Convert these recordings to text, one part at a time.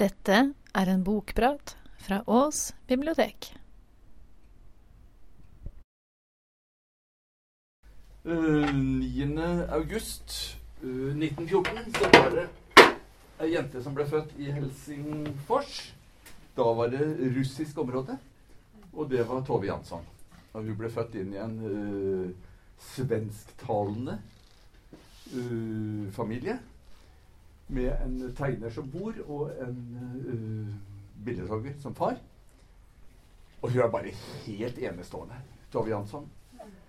Dette er en bokprat fra Ås bibliotek. Uh, 9. august uh, 1914 så var det ei jente som ble født i Helsingfors. Da var det russisk område, og det var Tove Jansson. Og hun ble født inn i en uh, svensktalende uh, familie med en tegner som bor, og en uh, billedhogger som far. Og hun er bare helt enestående, Tove Jansson.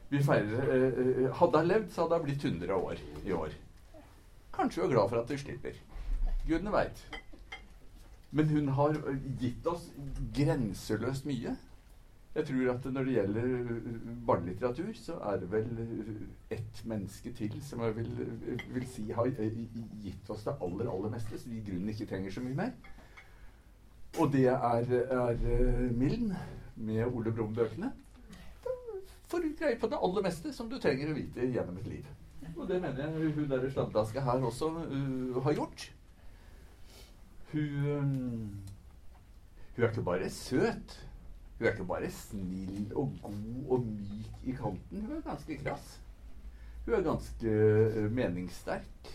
Vi feirer, uh, hadde hun levd, så hadde hun blitt 100 år i år. Kanskje hun er glad for at hun slipper. Gudene veit. Men hun har gitt oss grenseløst mye. Jeg tror at når det gjelder barnelitteratur, så er det vel ett menneske til som jeg vil, vil, si har gitt oss det aller, aller meste, så vi i grunnen ikke trenger så mye mer. Og det er, er Milden med Ole Brumm-bøkene. Får du greie på det aller meste som du trenger å vite gjennom et liv. Og det mener jeg hun derre sladdaske her også uh, har gjort. Hun, hun er ikke bare søt. Hun er ikke bare snill og god og myk i kanten. Hun er ganske krass. Hun er ganske uh, meningssterk.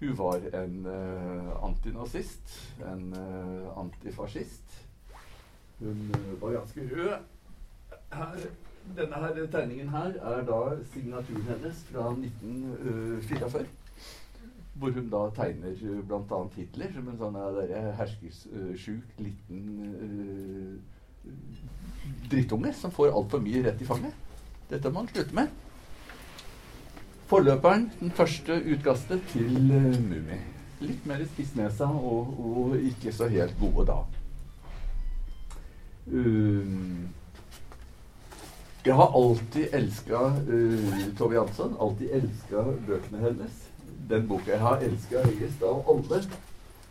Hun var en uh, antinazist, en uh, antifascist. Hun var ganske rød. Her, denne her tegningen her er da signaturen hennes fra 1944 hvor hun da tegner bl.a. Hitler som en sånn herskesjuk liten drittunge som får altfor mye rett i fanget. Dette må han slutte med. Forløperen, den første utkastet til uh, Mummi. Litt mer spissnesa og, og, ikke så helt gode da. Um, jeg har alltid elska uh, Tove Jansson. Alltid elska bøkene hennes den boka jeg har elska høyest av alle,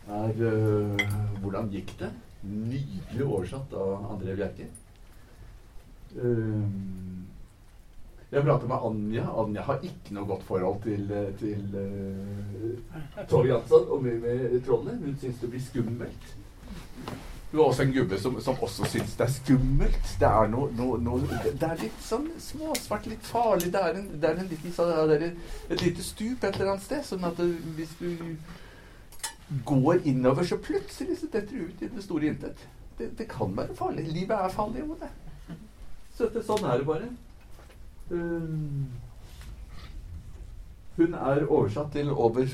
er uh, 'Hvordan gikk det?' Nydelig oversatt av André Bjerke. Um, jeg prater med Anja. Anja har ikke noe godt forhold til, til uh, Tove Jansson og med trollet. Hun syns det blir skummelt. Du har også en gubbe som, som også syns det er skummelt. Det er noe, noe, noe Det er litt sånn småsvart, litt farlig. Det er, en, det er en liten, er et lite stup et eller annet sted. Sånn at hvis du går innover, så plutselig så detter du ut i det store intet. Det, det, kan være farlig. Livet er farlig, jo det. Så det, sånn er det bare. Um, hun er oversatt til over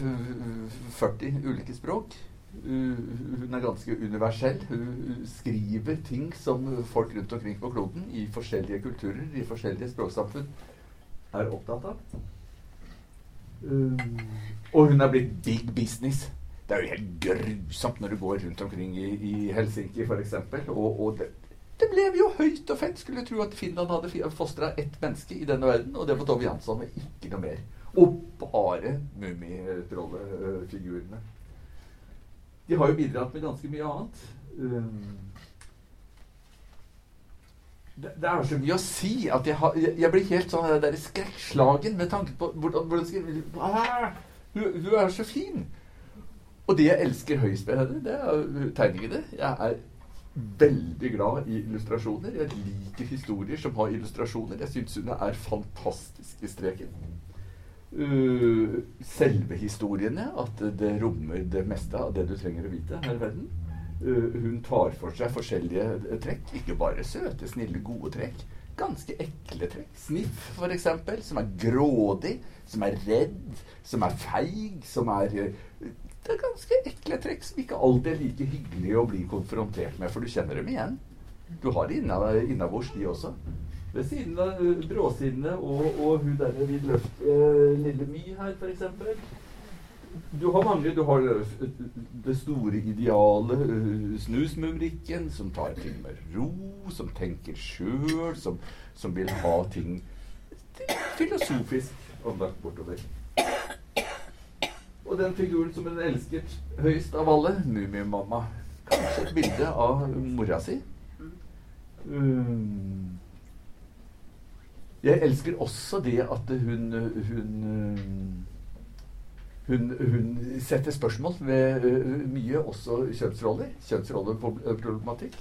40 ulike språk. Uh, hun er ganske universell. Hun skriver ting som folk rundt omkring på kloden i forskjellige kulturer, i forskjellige språksamfunn, er opptatt av. Um, og hun er blitt big business. Det er jo helt grusomt når du går rundt omkring i, i Helsinki f.eks. Og, og det, det ble jo høyt og fett. Skulle tro at Finland hadde fostra ett menneske i denne verden, og det var Tove Jansson, og ikke noe mer. Og bare mummitrollefigurene. De har jo bidratt med ganske mye annet. Um, det, det, er så mye å si at jeg, har, jeg, jeg blir helt sånn der skrekkslagen med tanke på hvordan, hvordan skal, ah, hun, hun, er så fin! Og det jeg elsker høyest med henne, det er tegningene. Jeg er veldig glad i illustrasjoner. Jeg liker historier som har illustrasjoner. Jeg syns hun er fantastisk i streken. Uh, selve historiene, at det rommer det meste av det du trenger å vite her i verden. Uh, hun tar for seg forskjellige trekk. Ikke bare søte, snille, gode trekk. Ganske ekle trekk. Sniff, f.eks., som er grådig, som er redd, som er feig, som er uh, Det er ganske ekle trekk som ikke alltid er like hyggelig å bli konfrontert med, for du kjenner dem igjen. Du har det innabords, de også. Ved siden av uh, Bråsinne og, og hun derre vidløftige eh, Lille My her, f.eks. Du har mange. Du har det store idealet, uh, snusmumrikken, som tar ting med ro, som tenker sjøl, som, som, vil ha ting filosofisk anlagt bortover. Og den figuren som hun elsket høyest av alle, Mummimamma. Kanskje et bilde av mora si. Um, jeg elsker også det at hun, hun hun, hun setter spørsmål ved uh, mye, også kjønnsroller. Kjønnsrolleproblematikk.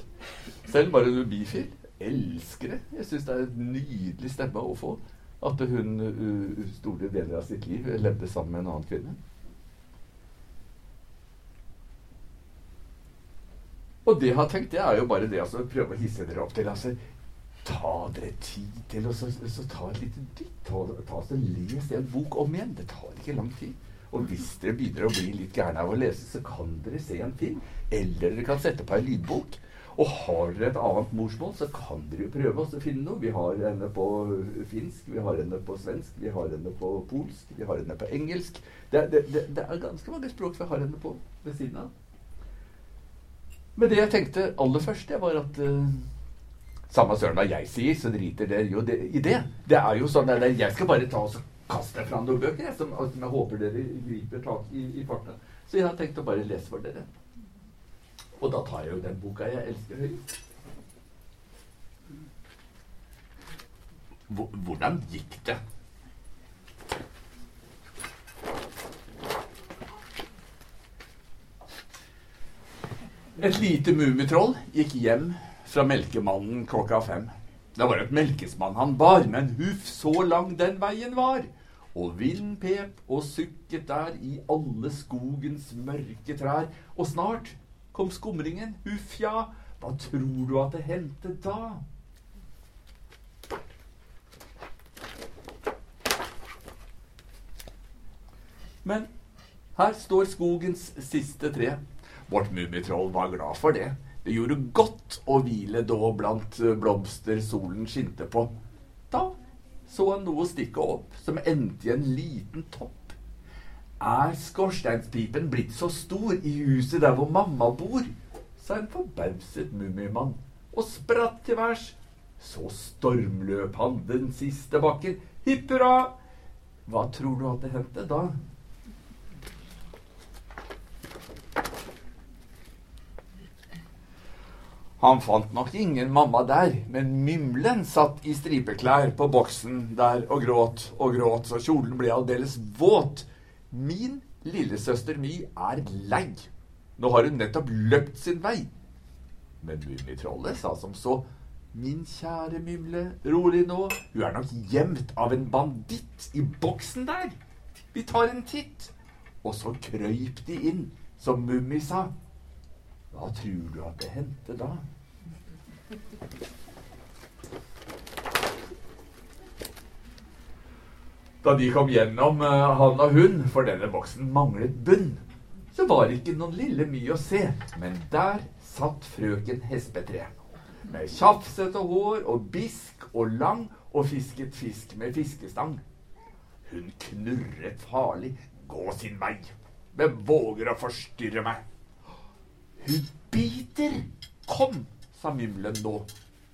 Selv bare hun bifil. Elsker det. Jeg syns det er en nydelig stemme å få. At hun uh, store deler av sitt liv levde sammen med en annen kvinne. Og det jeg har tenkt, det er jo bare det altså, prøve å hisse dere opp til. altså Ta dere tid til å ta et lite dytt. Ta, ta så Les en bok om igjen. Det tar ikke lang tid. Og hvis dere begynner å bli litt gærne av å lese, så kan dere se en film. Eller dere kan sette på en lydbok. Og har dere et annet morsmål, så kan dere jo prøve å finne noe. Vi har henne på finsk, vi har henne på svensk, vi har henne på polsk, vi har henne på engelsk. Det, det, det, det er ganske mange språk vi har henne på ved siden av. Men det jeg tenkte aller først, det var at uh, Samme søren hva jeg sier, så driter dere jo det, i det. Det er jo sånn at jeg skal bare ta og kaste fram noen bøker jeg, som, som, jeg håper dere griper tak i i farten. Så jeg har tenkt å bare lese for dere. Og da tar jeg jo den boka jeg elsker høyt. Hvordan gikk det? Et lite mummitroll gikk hjem fra melkemannen klokka fem. Det var et melkesmann han bar, men huff så lang den veien var. Og vinden pep og sukket der i alle skogens mørke trær. Og snart kom skumringen, huff ja, hva tror du at det hendte da? Men her står skogens siste tre. Vårt mummitroll var glad for det. Det gjorde godt å hvile da blant eh, blomster solen skinte på. Da så han noe stikke opp, som endte i en liten topp. Er skorsteinspipen blitt så stor i huset der hvor mamma bor? sa en forbauset mummimann og spratt til værs. Så stormløp han den siste bakken. Hipp hurra! Hva tror du hadde det da? Han fant nok ingen mamma der, men Mymlen satt i stripeklær på boksen der og gråt og gråt, så kjolen ble aldeles våt. Min lillesøster My er lei. Nå har hun nettopp løpt sin vei. Men Mummitrollet sa som så. Min kjære Mymle, rolig nå. Hun er nok gjemt av en banditt i boksen der. Vi tar en titt. Og så krøyp de inn, som Mummi sa. Hva tror du at det hendte da? Da de kom gjennom uh, han og hun, for denne boksen manglet bunn, så var det ikke noen lille mye å se, men der satt frøken Hespetre. Med tjafsete hår og bisk og lang og fisket fisk med fiskestang. Hun knurret farlig. Gå sin vei. Hvem våger å forstyrre meg? Hun biter! Kom, sa Mymlen nå,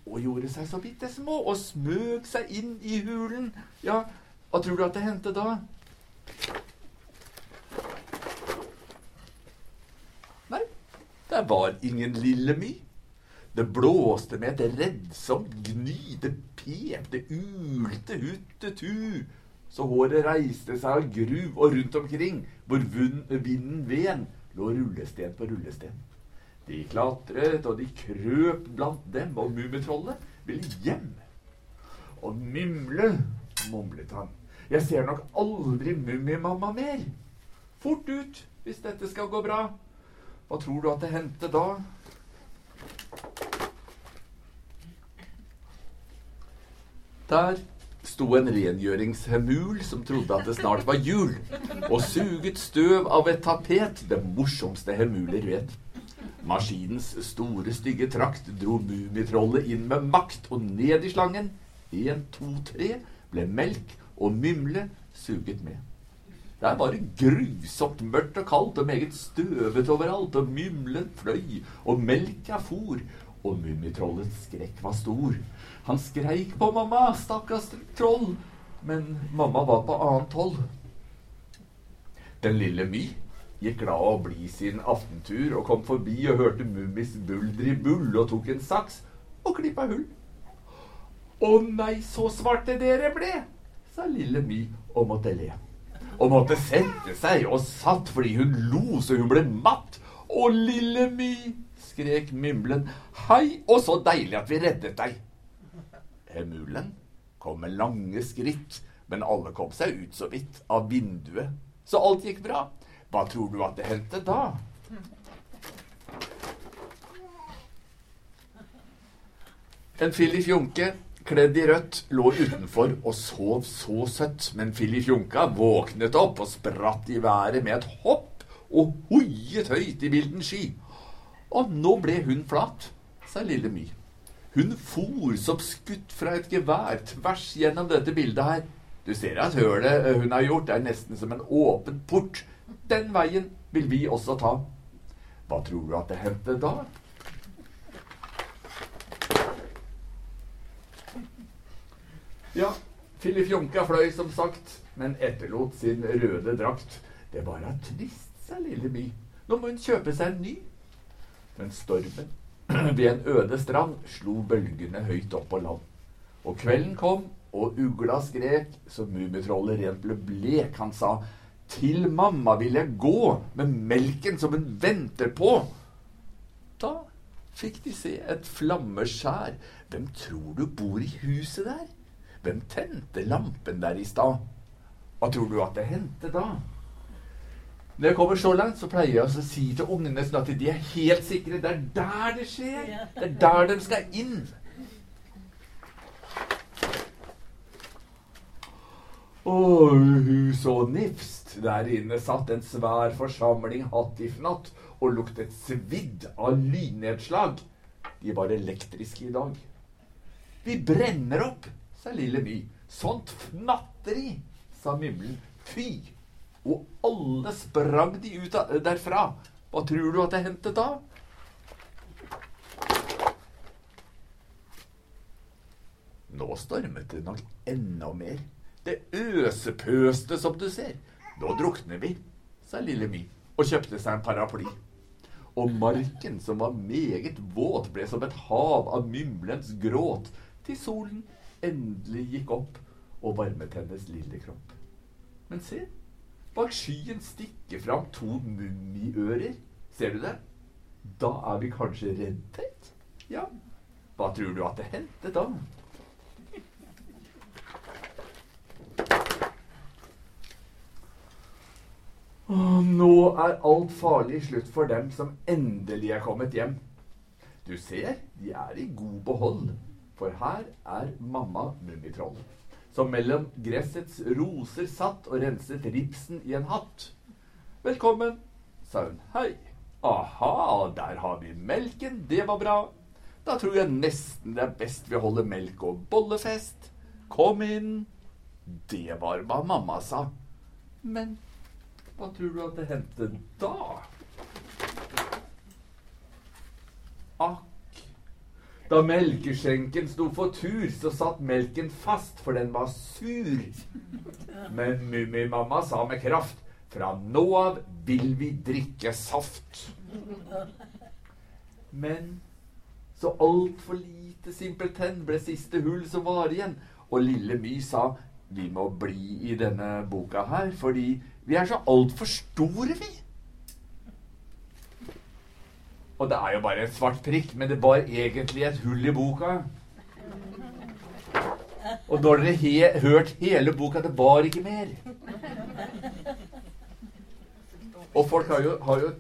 og gjorde seg så bitte små og smøg seg inn i hulen. Ja, hva tror du at det hendte da? Nei, der var ingen lille My. Det blåste med et reddsomt gny. Det pepte, ulte, huttetu. Så håret reiste seg av gruv, og rundt omkring, hvor vinden ven, lå rullesten på rullesten. De klatret, og de krøp blant dem, og Mummitrollet ville hjem. Og mimle, mumlet han, jeg ser nok aldri Mummimamma mer. Fort ut, hvis dette skal gå bra. Hva tror du at det hendte da? Der sto en rengjøringshemul som trodde at det snart var jul, og suget støv av et tapet, det morsomste hemuler vet. Maskinens store, stygge trakt dro Mummitrollet inn med makt og ned i slangen. Én, to, tre ble melk og Mymle suget med. Det er bare grusomt mørkt og kaldt og meget støvet overalt, og Mymlen fløy, og melka for, og Mummitrollets skrekk var stor. Han skreik på mamma, stakkars troll, men mamma var på annet hold. Den lille My gikk glad og blid sin aftentur og kom forbi og hørte Mummis buldri-bull og tok en saks og klippa hull. Å nei, så svarte dere ble, sa lille My og måtte le. og måtte sette seg, og satt fordi hun lo så hun ble matt. Å, lille My, skrek Mymlen, hei, og så deilig at vi reddet deg. Emulen kom med lange skritt, men alle kom seg ut så vidt av vinduet, så alt gikk bra. Hva tror du at det hendte da? En fillifjonke kledd i rødt lå utenfor og sov så søtt, men fillifjonka våknet opp og spratt i været med et hopp og hoiet høyt i vilden sky. Og nå ble hun flat, sa lille My. Hun for som skutt fra et gevær tvers gjennom dette bildet her. Du ser at hølet hun har gjort, er nesten som en åpen port. Den veien vil vi også ta. Hva tror du at det hendte da? Ja, Filifjonka fløy som sagt, men etterlot sin røde drakt. Det var da trist, sa lille My. Nå må hun kjøpe seg en ny. Men stormen ved en øde strand slo bølgene høyt opp på land. Og kvelden kom, og ugla skrek, så Mummitrollet rent ble blek. Han sa, til mamma vil jeg gå med melken som hun venter på. Da fikk de se et flammeskjær. Hvem tror du bor i huset der? Hvem tente lampen der i stad? Hva tror du at det hendte da? Når jeg kommer så langt, så pleier jeg å si til ungene sånn at de er helt sikre. Det er der det skjer. Det er der de skal inn. Og hun Der inne satt en svær forsamling hatt i fnatt og luktet svidd av lynnedslag. De var elektriske i dag. Vi brenner opp, sa lille My. Sånt fnatteri, sa Mimlen. Fy! Og alle sprang de ut derfra. Hva tror du at det hendte da? Nå stormet det nok enda mer. Det øsepøste, som du ser. Nå drukner vi, sa lille My og kjøpte seg en paraply. Og marken, som var meget våt, ble som et hav av mymlens gråt, til solen endelig gikk opp og varmet hennes lille kropp. Men se, bak skyen stikker fram to mummiører. Ser du det? Da er vi kanskje reddet? Ja. Hva tror du at det hendte da? Nå er alt farlig slutt for dem som endelig er kommet hjem. Du ser, de er i god behold, for her er mamma Mummitroll, som mellom gressets roser satt og renset ripsen i en hatt. Velkommen, sa hun. Hei. Aha, der har vi melken. Det var bra. Da tror jeg nesten det er best vi holder melk- og bollefest. Kom inn. Det var hva mamma sa. Men hva tror du at det hendte da? Akk. Da melkeskjenken sto for tur, så satt melken fast, for den var sur. Men Mummimamma sa med kraft fra nå av vil vi drikke saft. Men så altfor lite simpelthen ble siste hull som var igjen. Og lille My sa vi må bli i denne boka her, fordi vi er så altfor store, vi. Og det er jo bare en svart prikk, men det var egentlig et hull i boka. Og når dere he hørt hele boka, det var ikke mer. Og folk har jo, har jo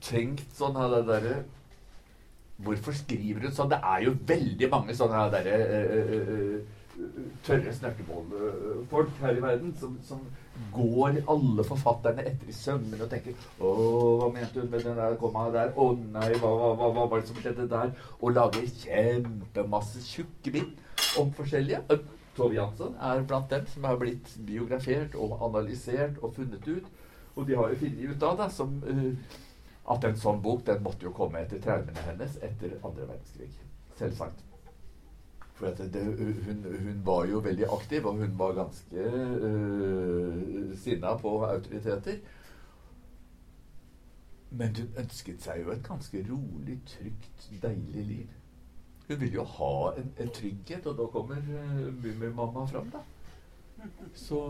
tenkt sånn her det derre Hvorfor skriver hun sånn? Det er jo veldig mange sånne derre tørre snørtebålfolk her i verden som, som, går alle forfatterne etter i sømmene og tenker 'Å, hva mente hun med den der komma der? Å nei, hva, hva, hva, hva var det som skjedde der?' Og lager kjempemasse tjukke bind om forskjellige. Tove Jansson er blant dem som har blitt biografert og analysert og funnet ut. Og de har jo funnet ut av det, som, uh, at en sånn bok den måtte jo komme etter traumene hennes etter andre verdenskrig. Selvsagt. For det, hun, hun, var jo veldig aktiv, og hun var ganske uh, sinna på autoriteter. Men hun ønsket seg jo et ganske rolig, trygt, deilig liv. Hun ville jo ha en, en trygghet, og da kommer uh, Mummimamma fram, da. Så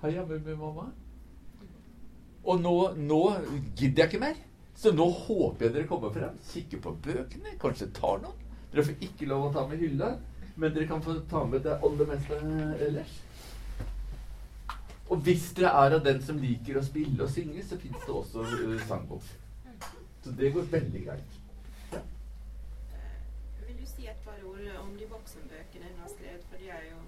Heia Mummimamma. Og nå, nå gidder jeg ikke mer. Så nå håper jeg dere kommer frem, kikker på bøkene, kanskje tar noen. Dere får ikke lov å ta med hylle, men dere kan få ta med det aller meste ellers. Og hvis dere er av den som liker å spille og synge, så fins det også uh, sangbok. Så det går veldig greit. Ja. Vil du si et par ord om de voksenbøkene hun har skrevet? For de er jo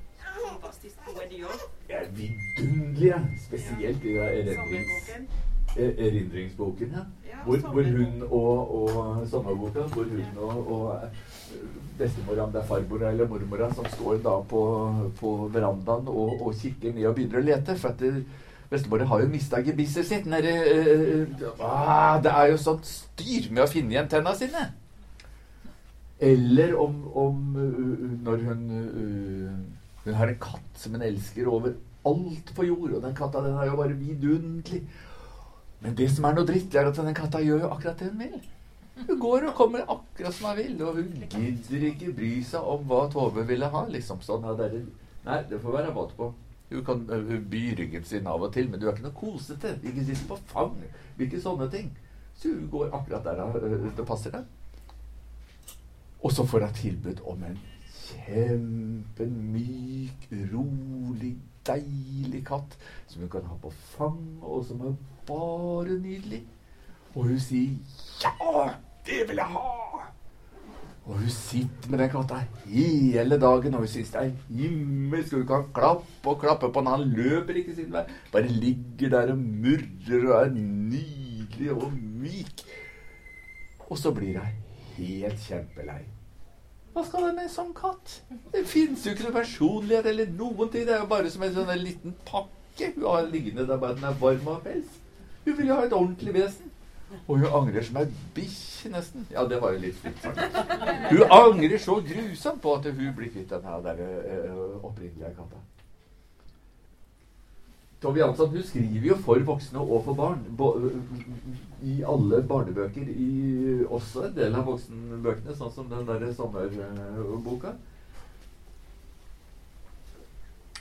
fantastisk gode, de òg. De er vidunderlige. Spesielt erindrings, Sommerboken. er- erindringsboken. Ja. Hvor, hvor hun og, og sommerboka, hvor hun og, og eh, bestemora, om det er farmora eller mormora, som står da på, på verandaen og, og kikker ned og begynner å lete. For at bestemora har jo mista gebisset sitt. Den øh, eh, ah, det er jo sånt styr med å finne igjen tenna sine. Eller om, om når hun øh, Hun har en katt som hun elsker over alt på jord, og den katta den er jo bare vidunderlig. Men det som er noe dritt, er at denne katta gjør jo akkurat det hun vil. Hun går og kommer akkurat som hun vil, og hun gidder ikke bry seg om hva Tove ville ha. liksom sånn. Nei, det får være våt på. Hun kan by ryggen sin av og til, men du er ikke noe kosete. Ikke sitt på fang. Ikke sånne ting. Så hun går akkurat der det passer deg. Og så får hun tilbud om en kjempemyk, rolig, deilig katt som hun kan ha på fang, og som er bare nydelig. Og hun sier 'ja, det vil jeg ha'. Og hun sitter med den katta hele dagen, og hun syns det er himmelsk. Hun kan klappe og klappe på den. Han løper ikke sin vei. Bare ligger der og murrer og er nydelig og myk. Og så blir hun helt kjempelei. Hva skal det med en sånn katt? Det fins jo ikke noe personlighet eller noen ting. Det er jo bare som en sånn liten pakke hun har liggende der bare den er varm av pels. Hun vil jo ha et ordentlig vesen. Og hun angrer som ei bikkje, nesten. Ja, det var jo litt fint sagt. Hun angrer så grusomt på at hun blir kvitt den her der uh, opprinnelige katta. Tove Jansson hun skriver jo for voksne og for barn. Bo, I alle barnebøker. I også en del av voksenbøkene, sånn som den derre sommerboka.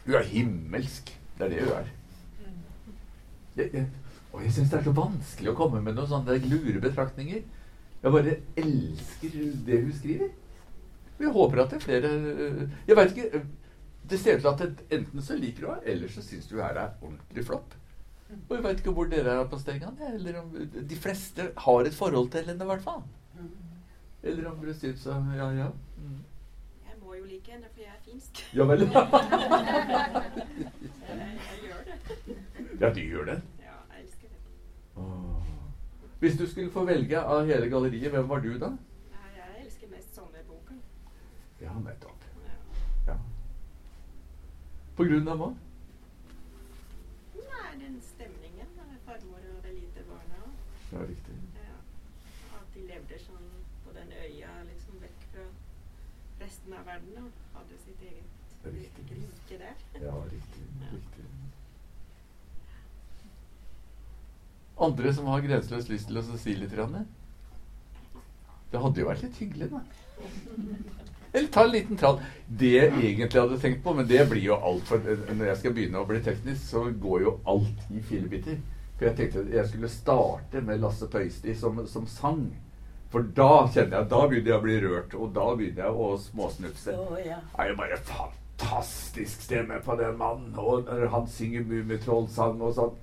Hun er himmelsk. Det er det hun er. Jeg, jeg, og jeg syns det er så vanskelig å komme med noen sånne lure betraktninger. Jeg bare elsker det hun skriver. Og jeg håper at det er flere øh, Jeg veit ikke Det ser ut til at det, enten så liker du henne, eller så syns du her er ordentlig flopp. Og jeg veit ikke hvor dere er på stengene. Eller om De fleste har et forhold til henne, i hvert fall. Eller om dere syns så Ja, ja. Mm. Jeg må jo like henne, for jeg er finsk. Ja vel. Jeg, jeg gjør det. ja, du gjør det. Ja, jeg elsker det. Åh. Hvis du skulle få velge av hele galleriet, hvem var du da? Jeg elsker mest sommerboken. Ja, nettopp. På grunn av hva? Nei, den stemningen farmor og de lite barna. Det er riktig. Ja. At de levde sånn på den øya, liksom vekk fra resten av verden og hadde sitt eget rike der. Ja, riktig. Ja. riktig. Andre som har grenseløs lyst til å si litt? Ranne? Det hadde jo vært litt hyggelig, da. Eller ta en liten trall. Det jeg egentlig hadde tenkt på, men det blir jo altfor Når jeg skal begynne å bli teknisk, så går jo alt i fillebiter. For jeg tenkte jeg skulle starte med Lasse Pøysti som, som sang. For da kjenner jeg, da begynner jeg å bli rørt, og da begynner jeg å småsnufse. Oh, ja. Det er jo bare fantastisk stemme på den mannen. Og når han synger Mummitrollsang og sånn.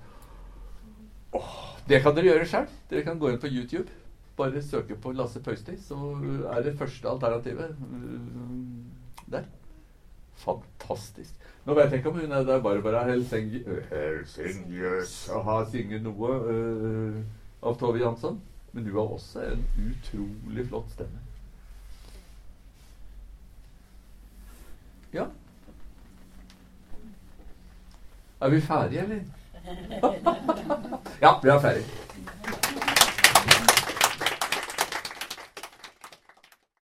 Åh, det kan dere gjøre sjøl. Dere kan gå inn på YouTube. Bare søke på Lasse Pøysti, så er det første alternativet uh, der. Fantastisk. Nå vet jeg ikke om hun er der Barbara Helsengi- og har synget noe uh, av Tove Jansson. Men du har også en utrolig flott stemme. Ja. Er vi ferdige, eller? ja, vi er ferdige.